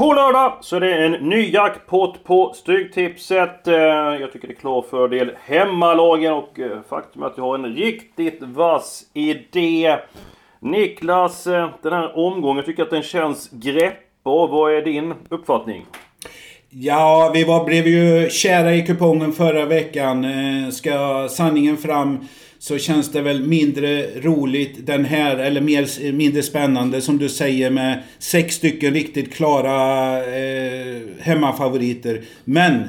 På lördag så är det en ny jackpot på Stryktipset. Eh, jag tycker det är klar fördel hemmalagen och eh, faktum är att jag har en riktigt vass idé. Niklas, eh, den här omgången tycker jag att den känns greppbar. Vad är din uppfattning? Ja, vi var, blev ju kära i kupongen förra veckan. Ska sanningen fram så känns det väl mindre roligt den här, eller mer, mindre spännande som du säger med sex stycken riktigt klara eh, hemmafavoriter. Men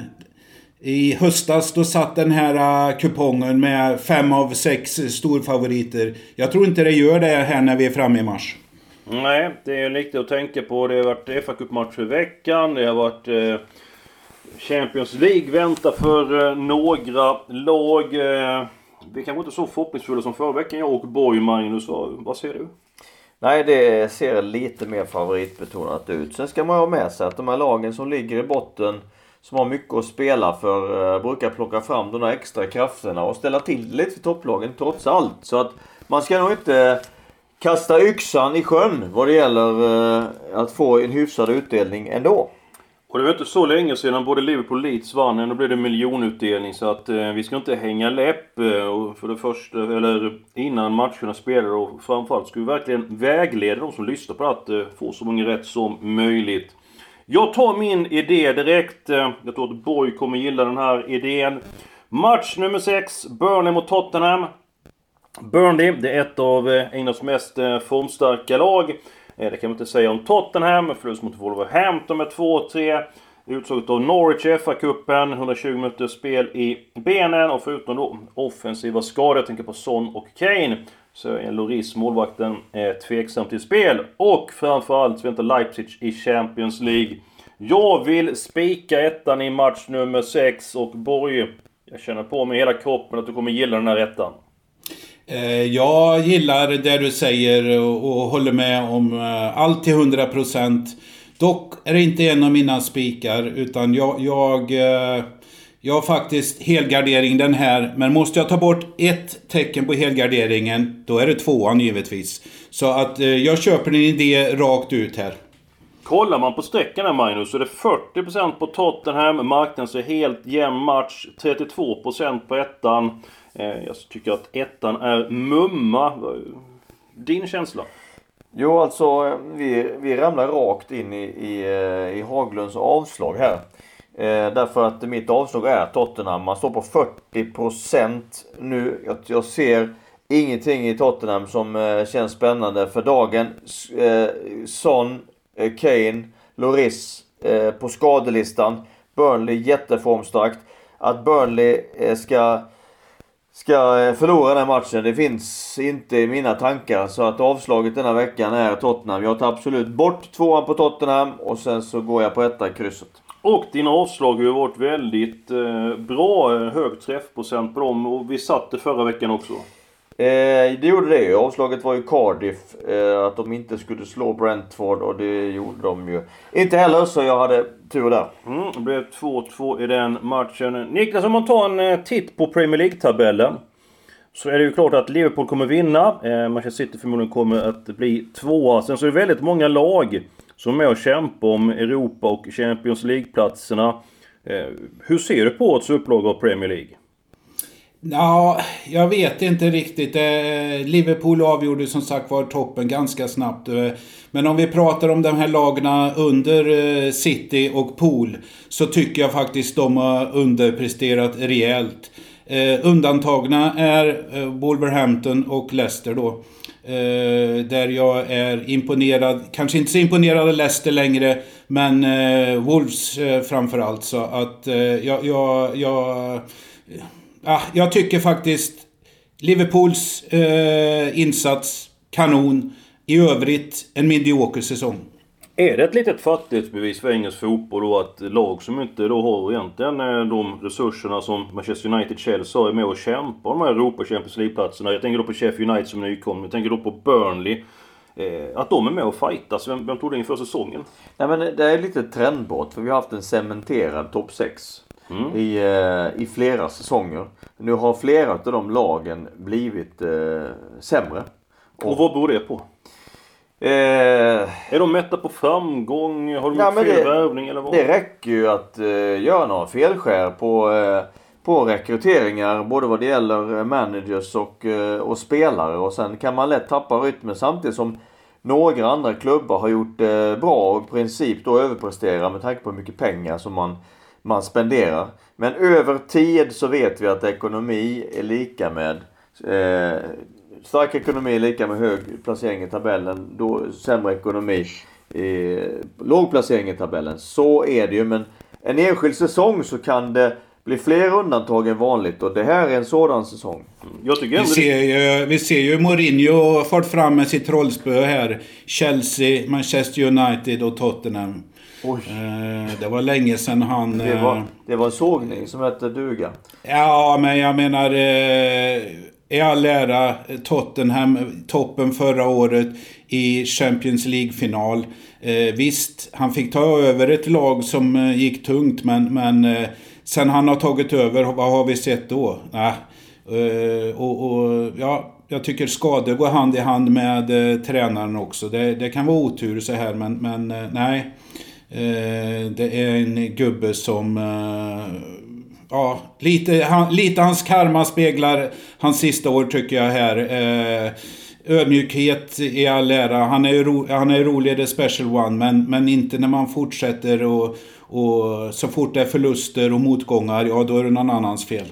i höstas då satt den här eh, kupongen med fem av sex storfavoriter. Jag tror inte det gör det här när vi är framme i mars. Nej, det är lite att tänka på. Det har varit fa Cup-match i veckan. Det har varit eh, Champions League väntar för eh, några lag. Eh, vi kanske inte så förhoppningsfulla som förra veckan jag och Borg, Magnus. Vad, vad du? Nej, det ser lite mer favoritbetonat ut. Sen ska man ha med sig att de här lagen som ligger i botten, som har mycket att spela för, eh, brukar plocka fram de där extra krafterna och ställa till det lite för topplagen trots allt. Så att man ska nog inte kasta yxan i sjön vad det gäller eh, att få en hyfsad utdelning ändå. Och det var inte så länge sedan både Liverpool och Leeds vann. Ändå blev det miljonutdelning. Så att eh, vi ska inte hänga läpp. Eh, och för det första, eller innan matcherna spelar. Och framförallt ska vi verkligen vägleda de som lyssnar på att eh, få så många rätt som möjligt. Jag tar min idé direkt. Eh, Jag tror att Borg kommer gilla den här idén. Match nummer 6. Burnley mot Tottenham. Burnley, det är ett av eh, Englands mest eh, formstarka lag. Eh, det kan man inte säga om Tottenham. Förlust mot Wolverhampton med 2-3. Utslaget av Norwich i FA-cupen. 120 minuter spel i benen. Och förutom då offensiva skador, jag tänker på Son och Kane. Så är Loris, målvakten, eh, tveksam till spel. Och framförallt så väntar Leipzig i Champions League. Jag vill spika ettan i match nummer 6 och Borg, jag känner på mig hela kroppen att du kommer gilla den här ettan. Eh, jag gillar det du säger och håller med om eh, allt till 100%. Dock är det inte en av mina spikar utan jag, jag, eh, jag har faktiskt helgardering den här. Men måste jag ta bort ett tecken på helgarderingen, då är det tvåan givetvis. Så att jag köper din idé rakt ut här. Kollar man på sträckan här Magnus så är det 40% på Tottenham. Marknaden ser helt jämn match. 32% på ettan. Eh, jag tycker att ettan är mumma. Din känsla? Jo, alltså eh, vi, vi ramlar rakt in i, i, eh, i Haglunds avslag här. Eh, därför att mitt avslag är Tottenham. Man står på 40% nu. Jag, jag ser ingenting i Tottenham som eh, känns spännande för dagen. Eh, Son, eh, Kane, Loris eh, på skadelistan. Burnley jätteformstarkt. Att Burnley eh, ska ska eh, förlora den här matchen. Det finns inte i mina tankar. Så att avslaget denna veckan är Tottenham. Jag tar absolut bort tvåan på Tottenham och sen så går jag på etta i krysset. Och dina avslag har ju varit väldigt eh, bra. Eh, hög träffprocent på dem. Och vi satte förra veckan också. Eh, det gjorde det ju. Avslaget var ju Cardiff. Eh, att de inte skulle slå Brentford och det gjorde de ju. Inte heller så jag hade tur där. Mm, det blev 2-2 i den matchen. Niklas, om man tar en eh, titt på Premier League-tabellen. Så är det ju klart att Liverpool kommer vinna. Eh, Manchester City förmodligen kommer att bli tvåa. Sen så är det väldigt många lag som är med och kämpar om Europa och Champions League-platserna. Eh, hur ser du på årets upplaga av Premier League? Ja, jag vet inte riktigt. Eh, Liverpool avgjorde som sagt var toppen ganska snabbt. Eh, men om vi pratar om de här lagarna under eh, City och Pool så tycker jag faktiskt de har underpresterat rejält. Undantagna är Wolverhampton och Leicester då. Där jag är imponerad, kanske inte så imponerad av Leicester längre, men Wolves framförallt. Så att jag, jag, jag, ah, jag tycker faktiskt Liverpools eh, insats, kanon. I övrigt en medioker säsong. Är det ett litet fattighetsbevis för engelsk fotboll då att lag som inte då har egentligen eh, de resurserna som Manchester United, Chelsea har är med och kämpar om de här Europa Champions League-platserna. Jag tänker då på Sheffield United som nykomling. Jag tänker då på Burnley. Eh, att de är med och fightas. Vem, vem tog det inför säsongen? Nej men det är lite trendbrott för vi har haft en cementerad topp 6. Mm. I, eh, I flera säsonger. Nu har flera av de lagen blivit eh, sämre. Och, och vad beror det på? Eh, är de mätta på framgång? Har de gjort fel värvning eller vad? Det räcker ju att eh, göra några felskär på, eh, på rekryteringar. Både vad det gäller managers och, eh, och spelare. Och sen kan man lätt tappa rytmen samtidigt som några andra klubbar har gjort bra och i princip då överpresterar med tanke på hur mycket pengar som man, man spenderar. Men över tid så vet vi att ekonomi är lika med eh, stark ekonomi är lika med hög placering i tabellen. Då sämre ekonomi eh, låg placering i tabellen. Så är det ju men en enskild säsong så kan det bli fler undantag än vanligt och det här är en sådan säsong. Jag tycker vi, ser ju, vi ser ju Mourinho fart fram med sitt trollspö här. Chelsea, Manchester United och Tottenham. Oj. Eh, det var länge sedan han... Det var, eh, det var sågning som hette duga. Ja, men jag menar... Eh, i all ära Tottenham, toppen förra året i Champions League-final. Eh, visst, han fick ta över ett lag som eh, gick tungt men, men eh, sen han har tagit över, vad har vi sett då? Nah. Och, och, ja, jag tycker skador går hand i hand med tränaren också. Det, det, kan vara otur så här men, men nej. Eh, det är en gubbe som eh, ja, lite, han, lite hans karma speglar hans sista år tycker jag här. Eh, ödmjukhet i all ära. Han är, ro, han är rolig, the special one. Men, men inte när man fortsätter och, och så fort det är förluster och motgångar, ja då är det någon annans fel.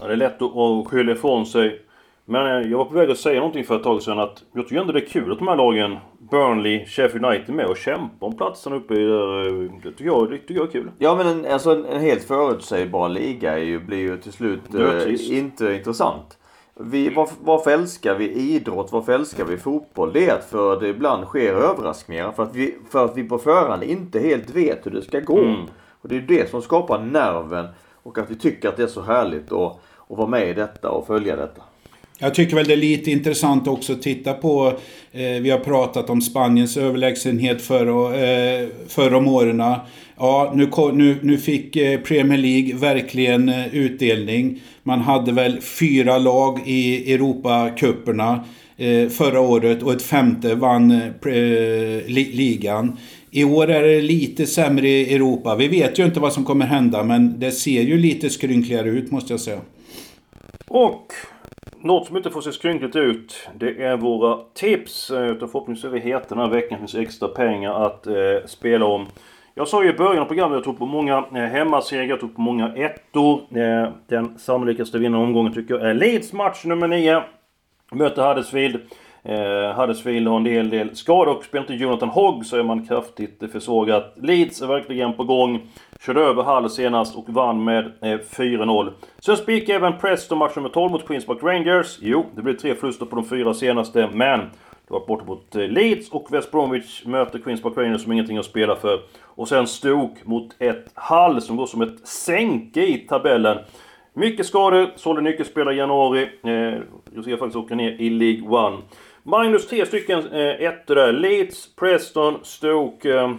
Ja, det är lätt att skylla ifrån sig. Men eh, jag var på väg att säga någonting för ett tag sedan att jag tycker ändå det är kul att de här lagen, Burnley, Sheffield United, är med och kämpar om platsen uppe i där. Eh, det tycker jag, det tycker jag är kul. Ja men en, alltså en, en helt förutsägbar liga är ju, blir ju till slut eh, inte intressant. Vi, var, varför älskar vi idrott? Varför älskar vi fotboll? Det är att för det ibland sker överraskningar. För att vi, för att vi på förhand inte helt vet hur det ska gå. Mm. Och det är det som skapar nerven. Och att vi tycker att det är så härligt att, att vara med i detta och följa detta. Jag tycker väl det är lite intressant också att titta på, eh, vi har pratat om Spaniens överlägsenhet förra, eh, förra om åren. Ja, nu, nu, nu fick eh, Premier League verkligen eh, utdelning. Man hade väl fyra lag i Europacuperna eh, förra året och ett femte vann eh, eh ligan. I år är det lite sämre i Europa. Vi vet ju inte vad som kommer hända men det ser ju lite skrynkligare ut måste jag säga. Och något som inte får se skrynkligt ut, det är våra tips. Eh, Utan förhoppningsvis är vi heta den här veckan. finns extra pengar att eh, spela om. Jag sa ju i början av programmet att jag tror på många eh, hemmasegrar, jag tror på många ettor. Eh, den sannolikaste vinnaren omgången tycker jag är Leeds match nummer 9. Möter Huddersfield. Eh, Huddersfield har en del, del skador och spelar inte Jonathan Hogg så är man kraftigt försvagat. Leeds är verkligen på gång. Körde över Hull senast och vann med eh, 4-0. Sen spikade även Preston match nummer 12 mot Queens Park Rangers. Jo, det blev tre förluster på de fyra senaste, men det var borta mot eh, Leeds och West Bromwich möter Queens Park Rangers som ingenting att spela för. Och sen Stoke mot ett Hull som går som ett sänke i tabellen. Mycket skador, sålde nyckelspelare i januari. Eh, jag ser faktiskt åka ner i League One. Minus tre stycken eh, ettor där. Leeds, Preston, Stoke. Eh,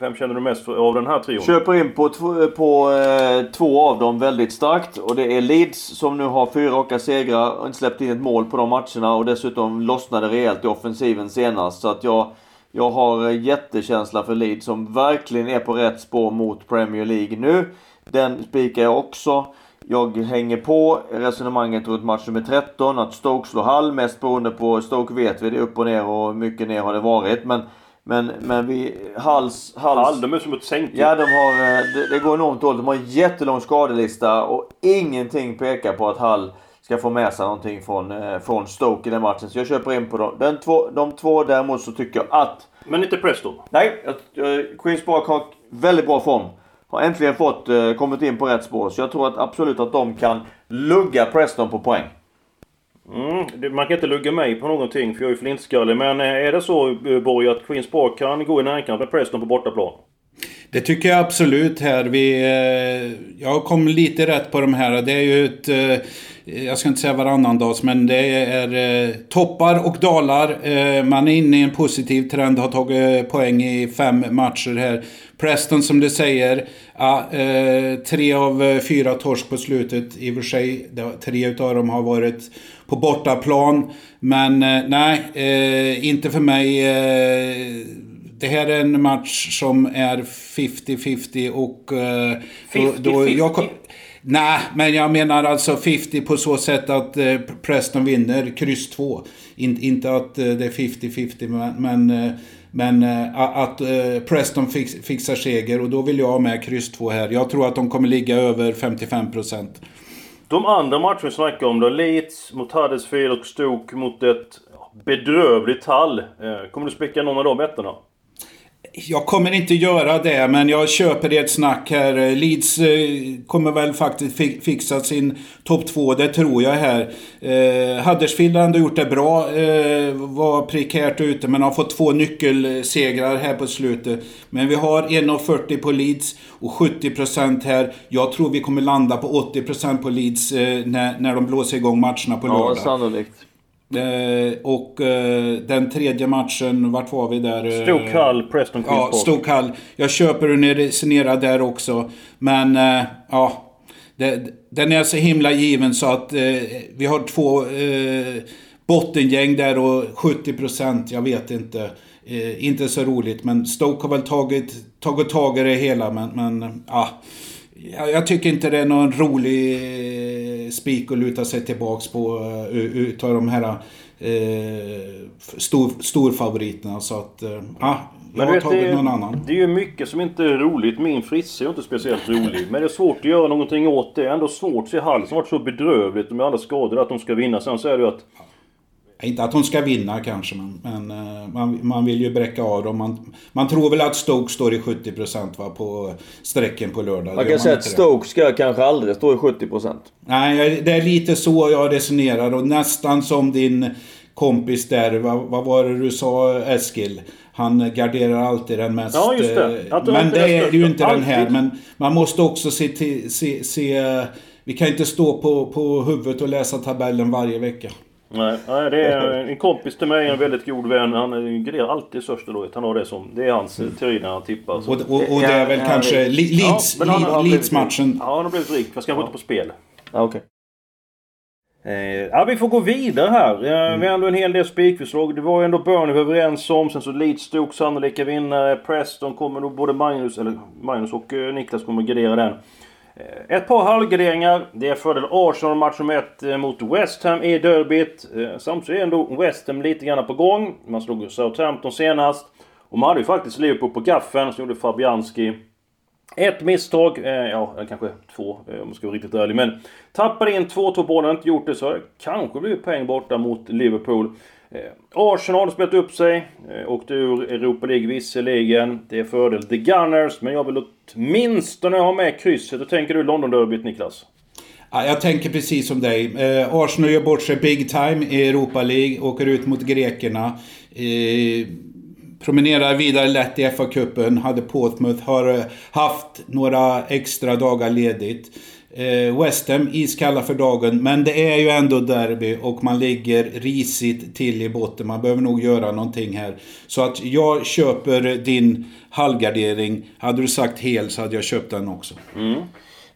vem känner du mest för, av den här trion? Köper in på, på eh, två av dem väldigt starkt. Och det är Leeds som nu har fyra raka segrar och inte släppt in ett mål på de matcherna. Och dessutom lossnade rejält i offensiven senast. Så att jag, jag har eh, jättekänsla för Leeds som verkligen är på rätt spår mot Premier League nu. Den spikar jag också. Jag hänger på resonemanget runt match nummer 13 att Stoke slår Hall mest beroende på Stoke vet vi det är upp och ner och mycket ner har det varit. Men men, men vi... Hals... hals Hall, de är som ett sänk. Ja, de har... Eh, det, det går enormt dåligt. De har en jättelång skadelista och ingenting pekar på att Hall ska få med sig någonting från, eh, från Stoke i den matchen. Så jag köper in på dem. Den två, de två däremot så tycker jag att... Men inte Preston? Nej, Queens Park har väldigt bra form. Har äntligen fått, eh, kommit in på rätt spår. Så jag tror att absolut att de kan lugga Preston på poäng. Mm, man kan inte lugga mig på någonting för jag är flintskallig. Men eh, är det så eh, Borg att Queens Park kan gå i närkamp med Preston på bortaplan? Det tycker jag absolut här. Vi, eh, jag kom lite rätt på de här. Det är ju ett... Eh, jag ska inte säga varannandags, men det är eh, toppar och dalar. Man är inne i en positiv trend, har tagit poäng i fem matcher här. Preston som du säger, ja, tre av fyra torsk på slutet. I och för sig, tre utav dem har varit på bortaplan. Men nej, inte för mig det här är en match som är 50-50 och... 50-50? Uh, Nej, men jag menar alltså 50 på så sätt att uh, Preston vinner kryss 2. In, inte att uh, det är 50-50 men, men, men att Preston fix, fixar seger och då vill jag ha med kryss 2 här. Jag tror att de kommer ligga över 55%. De andra matcherna vi snackar om då, Leeds mot Huddersfield och Stoke mot ett bedrövligt Hall. Kommer du spicka någon av de ettorna? Jag kommer inte göra det, men jag köper ert snack här. Leeds eh, kommer väl faktiskt fixa sin topp 2, det tror jag här. Eh, Huddersfield har ändå gjort det bra. Eh, var prekärt ute, men har fått två nyckelsegrar här på slutet. Men vi har 1,40 på Leeds och 70% här. Jag tror vi kommer landa på 80% på Leeds eh, när, när de blåser igång matcherna på lördag. Ja, sannolikt. Eh, och eh, den tredje matchen, vart var vi där? Eh, Stoke Hull, Preston Queens Ja, Stoke Hull. Jag köper ni resonerar där också. Men, eh, ja. Det, den är så himla given så att eh, vi har två eh, bottengäng där och 70% jag vet inte. Inte så roligt, men Stoke har väl tagit, tagit tag i det hela, men, men ja. Jag, tycker inte det är någon rolig spik att luta sig tillbaks på uh, utav de här uh, stor, storfavoriterna. Så att, uh, ja. Jag har vet, tagit det, någon annan. Det är ju mycket som inte är roligt. Min frissa är inte speciellt rolig. Men det är svårt att göra någonting åt det. Ändå svårt att se Hall som varit så bedrövligt med alla skador att de ska vinna. Sen så är det ju att inte att hon ska vinna kanske, men, men eh, man, man vill ju bräcka av dem. Man, man tror väl att Stoke står i 70% va, på sträcken på lördag. Man kan säga att Stoke ska kanske aldrig stå i 70%. Nej, det är lite så jag resonerar och nästan som din kompis där, vad, vad var det du sa Eskil? Han garderar alltid den mest... Ja, just det. Eh, men det är ju inte den här. Men man måste också se, till, se, se... Vi kan inte stå på, på huvudet och läsa tabellen varje vecka. Nej, nej, det är en kompis till mig, en väldigt god vän. Han grejar alltid största laget. Han har det som... Det är hans mm. teori när han tippar. Så. Och, och, och det är väl ja, kanske ja, Leeds, ja, Leeds-matchen? Ja, han har blivit rik. Fast kanske ja. inte på spel. Ja, okej. Okay. Eh, ja, vi får gå vidare här. Eh, mm. Vi har ändå en hel del spikförslag. Det var ju ändå Burnley vi var överens om. Sen så Leeds stod sannolika vinnare. Preston kommer nog både Magnus, eller Magnus och eh, Niklas kommer gardera den. Eh, ett par halvgarderingar. Det är fördel Arsenal match nummer 1 eh, mot West Ham i derbyt. Eh, Samtidigt är ändå West Ham lite grann på gång. Man slog Southampton senast. Och man hade ju faktiskt Liverpool på gaffeln, så gjorde Fabianski ett misstag, ja kanske två om man ska vara riktigt ärlig. Men tappade in 2-2 bollen, inte gjort det så kanske blir poäng borta mot Liverpool. Eh, Arsenal har spelat upp sig. Eh, åkte ur Europa League visserligen. Det är fördel The Gunners. Men jag vill åtminstone ha med krysset. Hur tänker du London-derbyt Niklas? Ja, jag tänker precis som dig. Eh, Arsenal gör bort sig big time i Europa League. Åker ut mot grekerna. Eh, promenerar vidare lätt i FA-cupen. Hade Portsmouth. Har eh, haft några extra dagar ledigt. Eh, West Ham iskalla för dagen. Men det är ju ändå derby och man ligger risigt till i botten. Man behöver nog göra någonting här. Så att jag köper din halvgardering. Hade du sagt hel så hade jag köpt den också. Mm.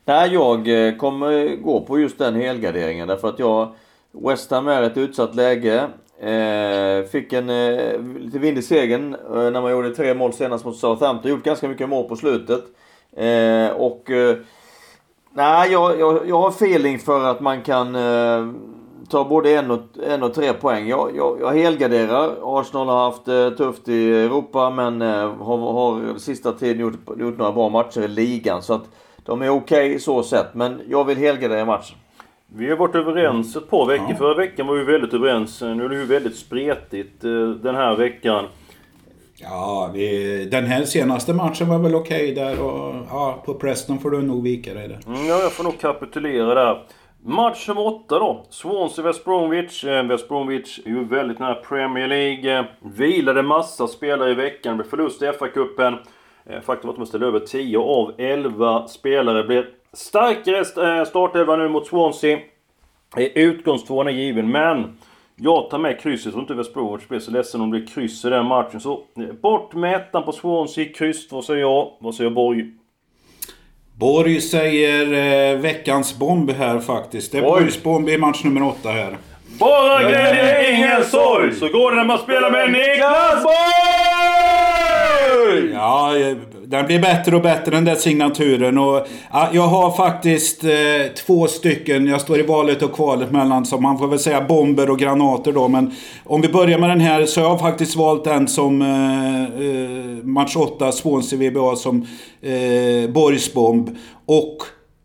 Nej, jag eh, kommer gå på just den helgarderingen därför att jag... West Ham är ett utsatt läge. Eh, fick en eh, lite vind i segern eh, när man gjorde tre mål senast mot Southampton. Gjort ganska mycket mål på slutet. Eh, och eh, Nej, jag, jag, jag har feeling för att man kan eh, ta både en och, en och tre poäng. Jag, jag, jag helgarderar. Arsenal har haft eh, tufft i Europa men eh, har, har sista tiden gjort, gjort några bra matcher i ligan. Så att de är okej okay, så sett. Men jag vill helgardera matchen. Vi har varit överens ett par veckor. Ja. Förra veckan var vi väldigt överens. Nu är det ju väldigt spretigt eh, den här veckan. Ja, vi, den här senaste matchen var väl okej okay där och ja, på Preston får du nog vika dig där. Mm, ja, jag får nog kapitulera där. Match nummer 8 då. Swansea West Bromwich. Eh, West Bromwich är ju väldigt nära Premier League. Eh, vilade massa spelare i veckan. Blev förlust i FA-cupen. Eh, faktum var att de ställde över 10 av 11 spelare. Blir starkare startelva nu mot Swansea. Utgångstvåan är given, men... Jag tar med krysset. Jag tror inte Bromwich blir så ledsen om det blir kryss i den matchen. Så bort med ettan på Swansea. Kryss, vad säger jag? Vad säger Borg? Borg säger eh, veckans bomb här faktiskt. Det är Borgs bomb i match nummer åtta här. Bara glädje, ingen sorg! Så går det när man spelar med Niklas Borg! Ja, eh, den blir bättre och bättre den där signaturen. Och, ja, jag har faktiskt eh, två stycken. Jag står i valet och kvalet mellan, så man får väl säga bomber och granater då. Men om vi börjar med den här så jag har jag faktiskt valt den som eh, eh match 8, Swansea VBA, som eh, Borgsbomb. Och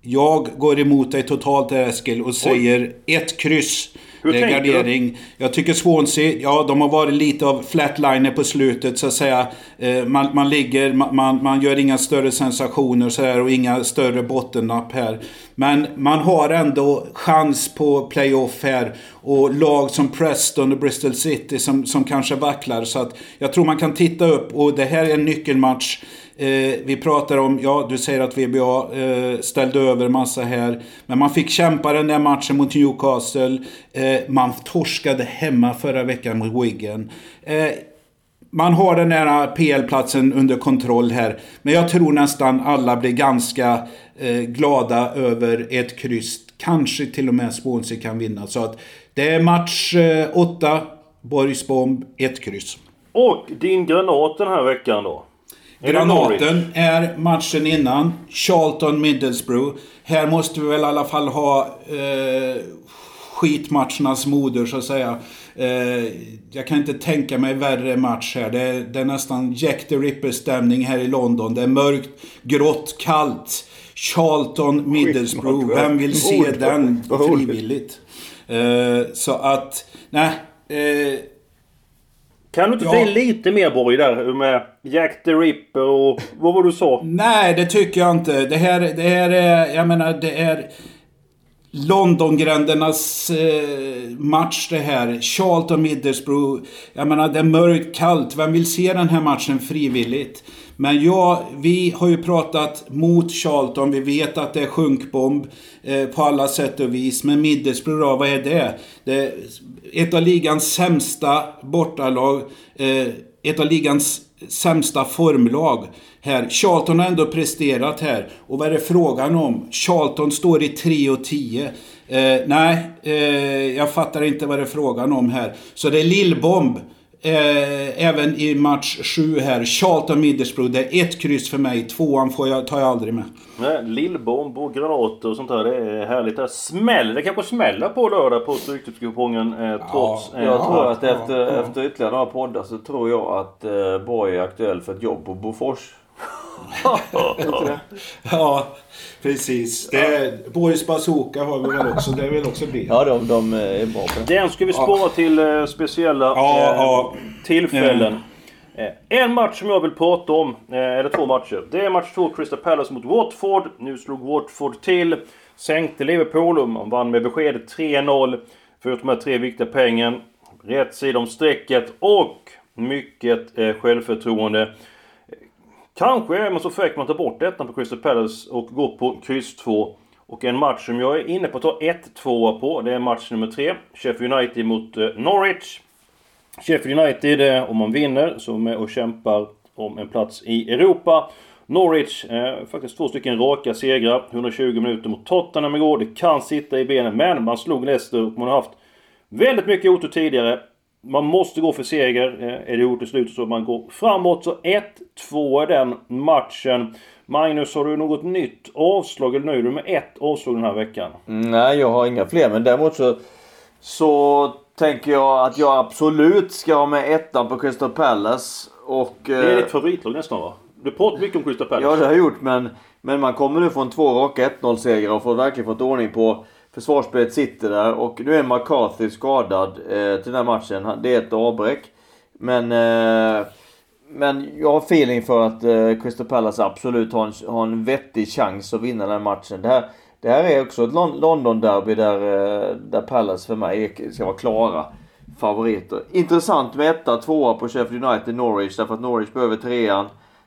jag går emot dig totalt Eskil och säger Oj. ett kryss. Hur gardering. Du? Jag tycker Swansea, ja de har varit lite av flatliner på slutet så att säga. Eh, man, man ligger, man, man gör inga större sensationer så här och inga större bottennapp här. Men man har ändå chans på playoff här. Och lag som Preston och Bristol City som, som kanske vacklar. Så att jag tror man kan titta upp och det här är en nyckelmatch. Eh, vi pratar om, ja du säger att VBA eh, ställde över massa här. Men man fick kämpa den där matchen mot Newcastle. Eh, man torskade hemma förra veckan mot Wigan. Eh, man har den där PL-platsen under kontroll här. Men jag tror nästan alla blir ganska eh, glada över ett kryss. Kanske till och med Swansea kan vinna. Så att det är match 8, eh, Borgsbomb, ett kryss. Och din granat den här veckan då? Granaten är matchen innan. Charlton Middlesbrough. Här måste vi väl i alla fall ha eh, skitmatchernas moder så att säga. Eh, jag kan inte tänka mig värre match här. Det är, det är nästan Jack the Ripper-stämning här i London. Det är mörkt, grått, kallt. Charlton Middlesbrough. Vem vill se den frivilligt? Eh, så att, nej. Eh, kan du inte ja. lite mer Borg där med Jack the Ripper och vad var du sa? Nej, det tycker jag inte. Det här, det här är, jag menar det är Londongrändernas eh, match det här. Charlton Middlesbrough. Jag menar det är mörkt, kallt. Vem vill se den här matchen frivilligt? Men ja, vi har ju pratat mot Charlton. Vi vet att det är sjunkbomb eh, på alla sätt och vis. Men Middlesbrough då, vad är det? Det är ett av ligans sämsta bortalag. Eh, ett av ligans sämsta formlag här. Charlton har ändå presterat här. Och vad är det frågan om? Charlton står i 3 och 10. Eh, nej, eh, jag fattar inte vad det är frågan om här. Så det är lillbomb. Eh, även i match 7 här. Charlton Middlesbrough. Det är ett kryss för mig. Tvåan får jag, tar jag aldrig med. Nej, lillbomb och granater och sånt där. Det är härligt. Det smäller. Det kanske smäller på lördag på Stryktipskupongen eh, trots... Ja, jag tror att efter, ja. efter ytterligare några poddar så tror jag att eh, Borg är aktuell för ett jobb på Bofors. Ja, precis. Det är, Boris Bazooka har vi väl också. Det vill också bli. Ja, de, de är bra på det. Den ska vi spara ja. till eh, speciella ja, eh, ja. tillfällen. Mm. En match som jag vill prata om, eh, eller två matcher. Det är match två, Crystal Palace mot Watford. Nu slog Watford till. Sänkte Liverpool och vann med beskedet 3-0. Förutom de här tre viktiga pengen. Rätt sida om strecket och mycket eh, självförtroende. Kanske är man så fräck man tar bort ettan på Crystal Palace och går på kryss 2. Och en match som jag är inne på att ta 1-2 på, det är match nummer 3. Sheffield United mot eh, Norwich. Sheffield United, eh, om man vinner, så är med och kämpar om en plats i Europa. Norwich, eh, faktiskt två stycken raka segrar. 120 minuter mot Tottenham igår. Det kan sitta i benen, men man slog Leicester och man har haft väldigt mycket otur tidigare. Man måste gå för seger. Eh, är det gjort i slutet så man går framåt. Så 1-2 är den matchen. Magnus, har du något nytt avslag eller nöjer du med ett avslag den här veckan? Nej, jag har inga fler. Men däremot så, så tänker jag att jag absolut ska ha med ettan på Crystal Palace. Och, det är ditt favoritlag nästan va? Du pratar mycket om Crystal Palace. Ja, det har jag gjort. Men, men man kommer nu från två raka 1-0 segrar och får verkligen fått ordning på Försvarsspelet sitter där och nu är McCarthy skadad eh, till den här matchen. Det är ett avbräck. Men, eh, men jag har feeling för att eh, Crystal Palace absolut har en, har en vettig chans att vinna den här matchen. Det här det här är också ett London-derby där, eh, där Palace för mig ska vara klara favoriter. Intressant med etta, tvåa på Sheffield United, Norwich. Därför att Norwich behöver trean,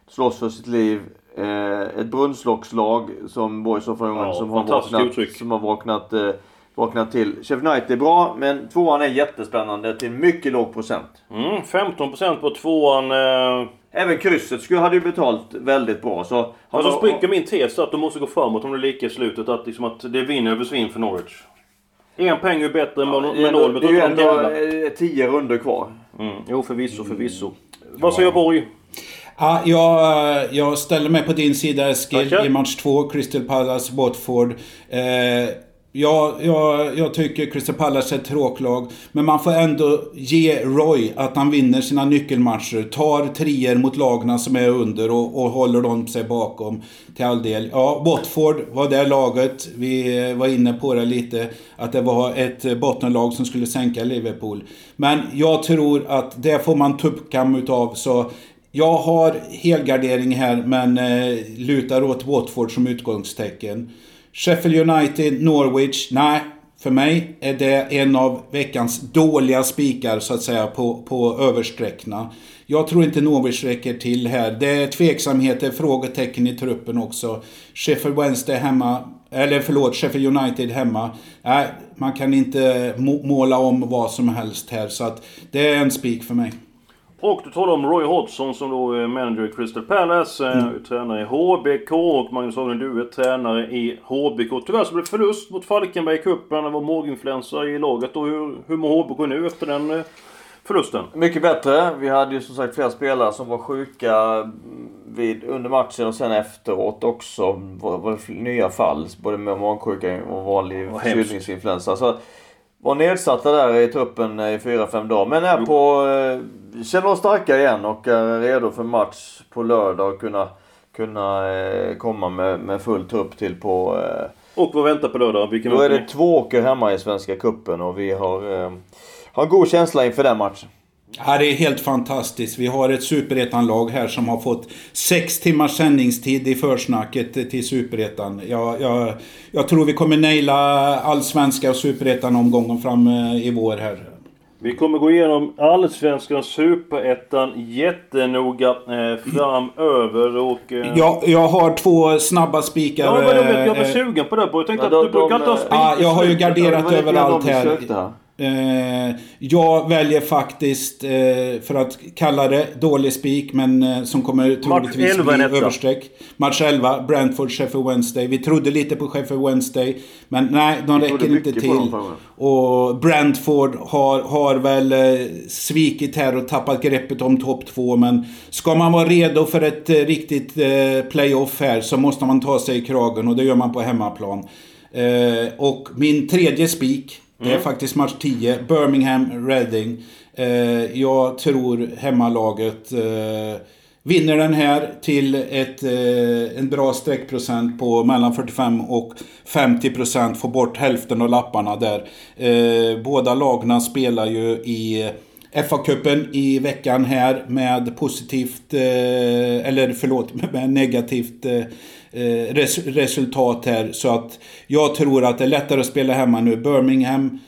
slåss för sitt liv. Eh, ett brunnslockslag som Boys of ja, som, har vaknat, som har vaknat, eh, vaknat till. Sheffield United är bra, men tvåan är jättespännande till mycket låg procent. Mm, 15% på tvåan. Eh... Även krysset skulle, hade ju betalt väldigt bra. Så Fast då spricker min tes att de måste gå framåt om det är lika i slutet. Att, liksom, att det vinner över svinn för Norwich. En peng är bättre än ja, med noll. Det är ju ändå eh, tio runder kvar. Mm. Jo, förvisso, förvisso. Mm. Vad säger Borg? Ja, jag, jag ställer mig på din sida Eskil i match två, Crystal Palace, Watford. Eh, Ja, jag, jag tycker Crystal Palace är ett tråklag. Men man får ändå ge Roy att han vinner sina nyckelmatcher. Tar trier mot lagna som är under och, och håller dem sig bakom till all del. Ja, Watford var det laget. Vi var inne på det lite. Att det var ett bottenlag som skulle sänka Liverpool. Men jag tror att det får man tuppkam utav. Så jag har helgardering här men eh, lutar åt Watford som utgångstecken. Sheffield United, Norwich. Nej, för mig är det en av veckans dåliga spikar så att säga på, på översträckna. Jag tror inte Norwich räcker till här. Det är tveksamheter, frågetecken i truppen också. Sheffield Wednesday hemma, eller förlåt, Sheffield United hemma. Nej, man kan inte måla om vad som helst här. Så att det är en spik för mig. Och du talar om Roy Hodgson som då är manager i Crystal Palace, eh, mm. tränare i HBK och Magnus Hagen du är tränare i HBK. Tyvärr så blev det förlust mot Falkenberg i cupen. Det var måginfluensa i laget. Och hur, hur mår HBK nu efter den eh, förlusten? Mycket bättre. Vi hade ju som sagt flera spelare som var sjuka vid, under matchen och sen efteråt också. Var, var det nya fall. Både med magsjuka och vanlig förkylningsinfluensa. Var nedsatta där i truppen i 4-5 dagar. Men är på känner oss starka igen och är redo för match på lördag och kunna, kunna eh, komma med, med full trupp till på... Eh, och vad väntar på lördag? Vilken då är det två åker hemma i Svenska Kuppen och vi har, eh, har en god känsla inför den matchen. Ja, det är helt fantastiskt. Vi har ett superettan-lag här som har fått sex timmars sändningstid i försnacket till superettan. Jag, jag, jag tror vi kommer naila allsvenska och superettan-omgången fram eh, i vår här. Vi kommer gå igenom Allsvenskan, Superettan jättenoga eh, framöver och... Eh... Ja, jag har två snabba spikar. Ja, men jag, jag var eh, sugen på det. Jag tänkte att du brukar inte ha spik Ja, jag har ju garderat överallt här. Eh, jag väljer faktiskt, eh, för att kalla det dålig spik, men eh, som kommer troligtvis bli överstreck. Match 11, Brentford, Sheffield Wednesday. Vi trodde lite på Sheffield Wednesday, men nej, de räcker inte till. Och Brentford har, har väl svikit här och tappat greppet om topp 2, men ska man vara redo för ett riktigt playoff här så måste man ta sig i kragen och det gör man på hemmaplan. och min tredje spik det är mm. faktiskt match 10. Birmingham, Reading. Eh, jag tror hemmalaget eh, vinner den här till ett, eh, en bra streckprocent på mellan 45 och 50 procent. Får bort hälften av lapparna där. Eh, båda lagna spelar ju i FA-cupen i veckan här med positivt, eh, eller förlåt, med negativt eh, Eh, res resultat här. Så att jag tror att det är lättare att spela hemma nu. Birmingham,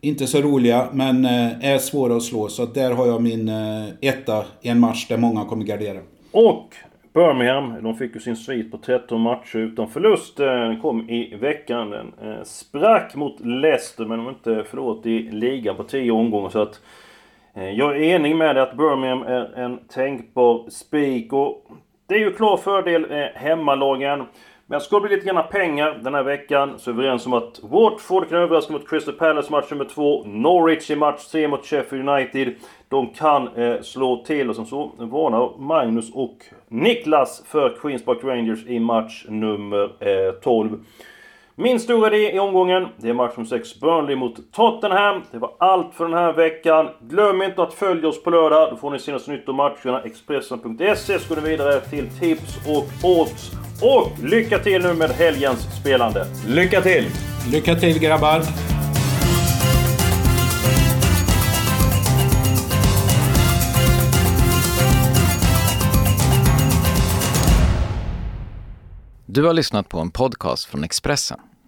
inte så roliga, men eh, är svåra att slå. Så att där har jag min eh, etta i en match där många kommer gardera. Och Birmingham, de fick ju sin svit på 13 matcher utan förlust. Den kom i veckan. Den sprack mot Leicester men de har inte förlorat i ligan på 10 omgångar. Så att jag är enig med dig att Birmingham är en tänkbar spik. Och det är ju klar fördel eh, hemmalagen. Men ska det bli lite grann pengar den här veckan så är vi överens om att Watford kan överraska mot Crystal Palace match nummer 2. Norwich i match 3 mot Sheffield United. De kan eh, slå till och som så varnar Magnus och Niklas för Queens Park Rangers i match nummer eh, 12. Min stora idé i omgången, det är match nummer 6, Burnley mot Tottenham. Det var allt för den här veckan. Glöm inte att följa oss på lördag. Då får ni senaste nytt om matcherna. Expressen.se går ni vidare till tips och odds. Och lycka till nu med helgens spelande. Lycka till! Lycka till grabbar! Du har lyssnat på en podcast från Expressen.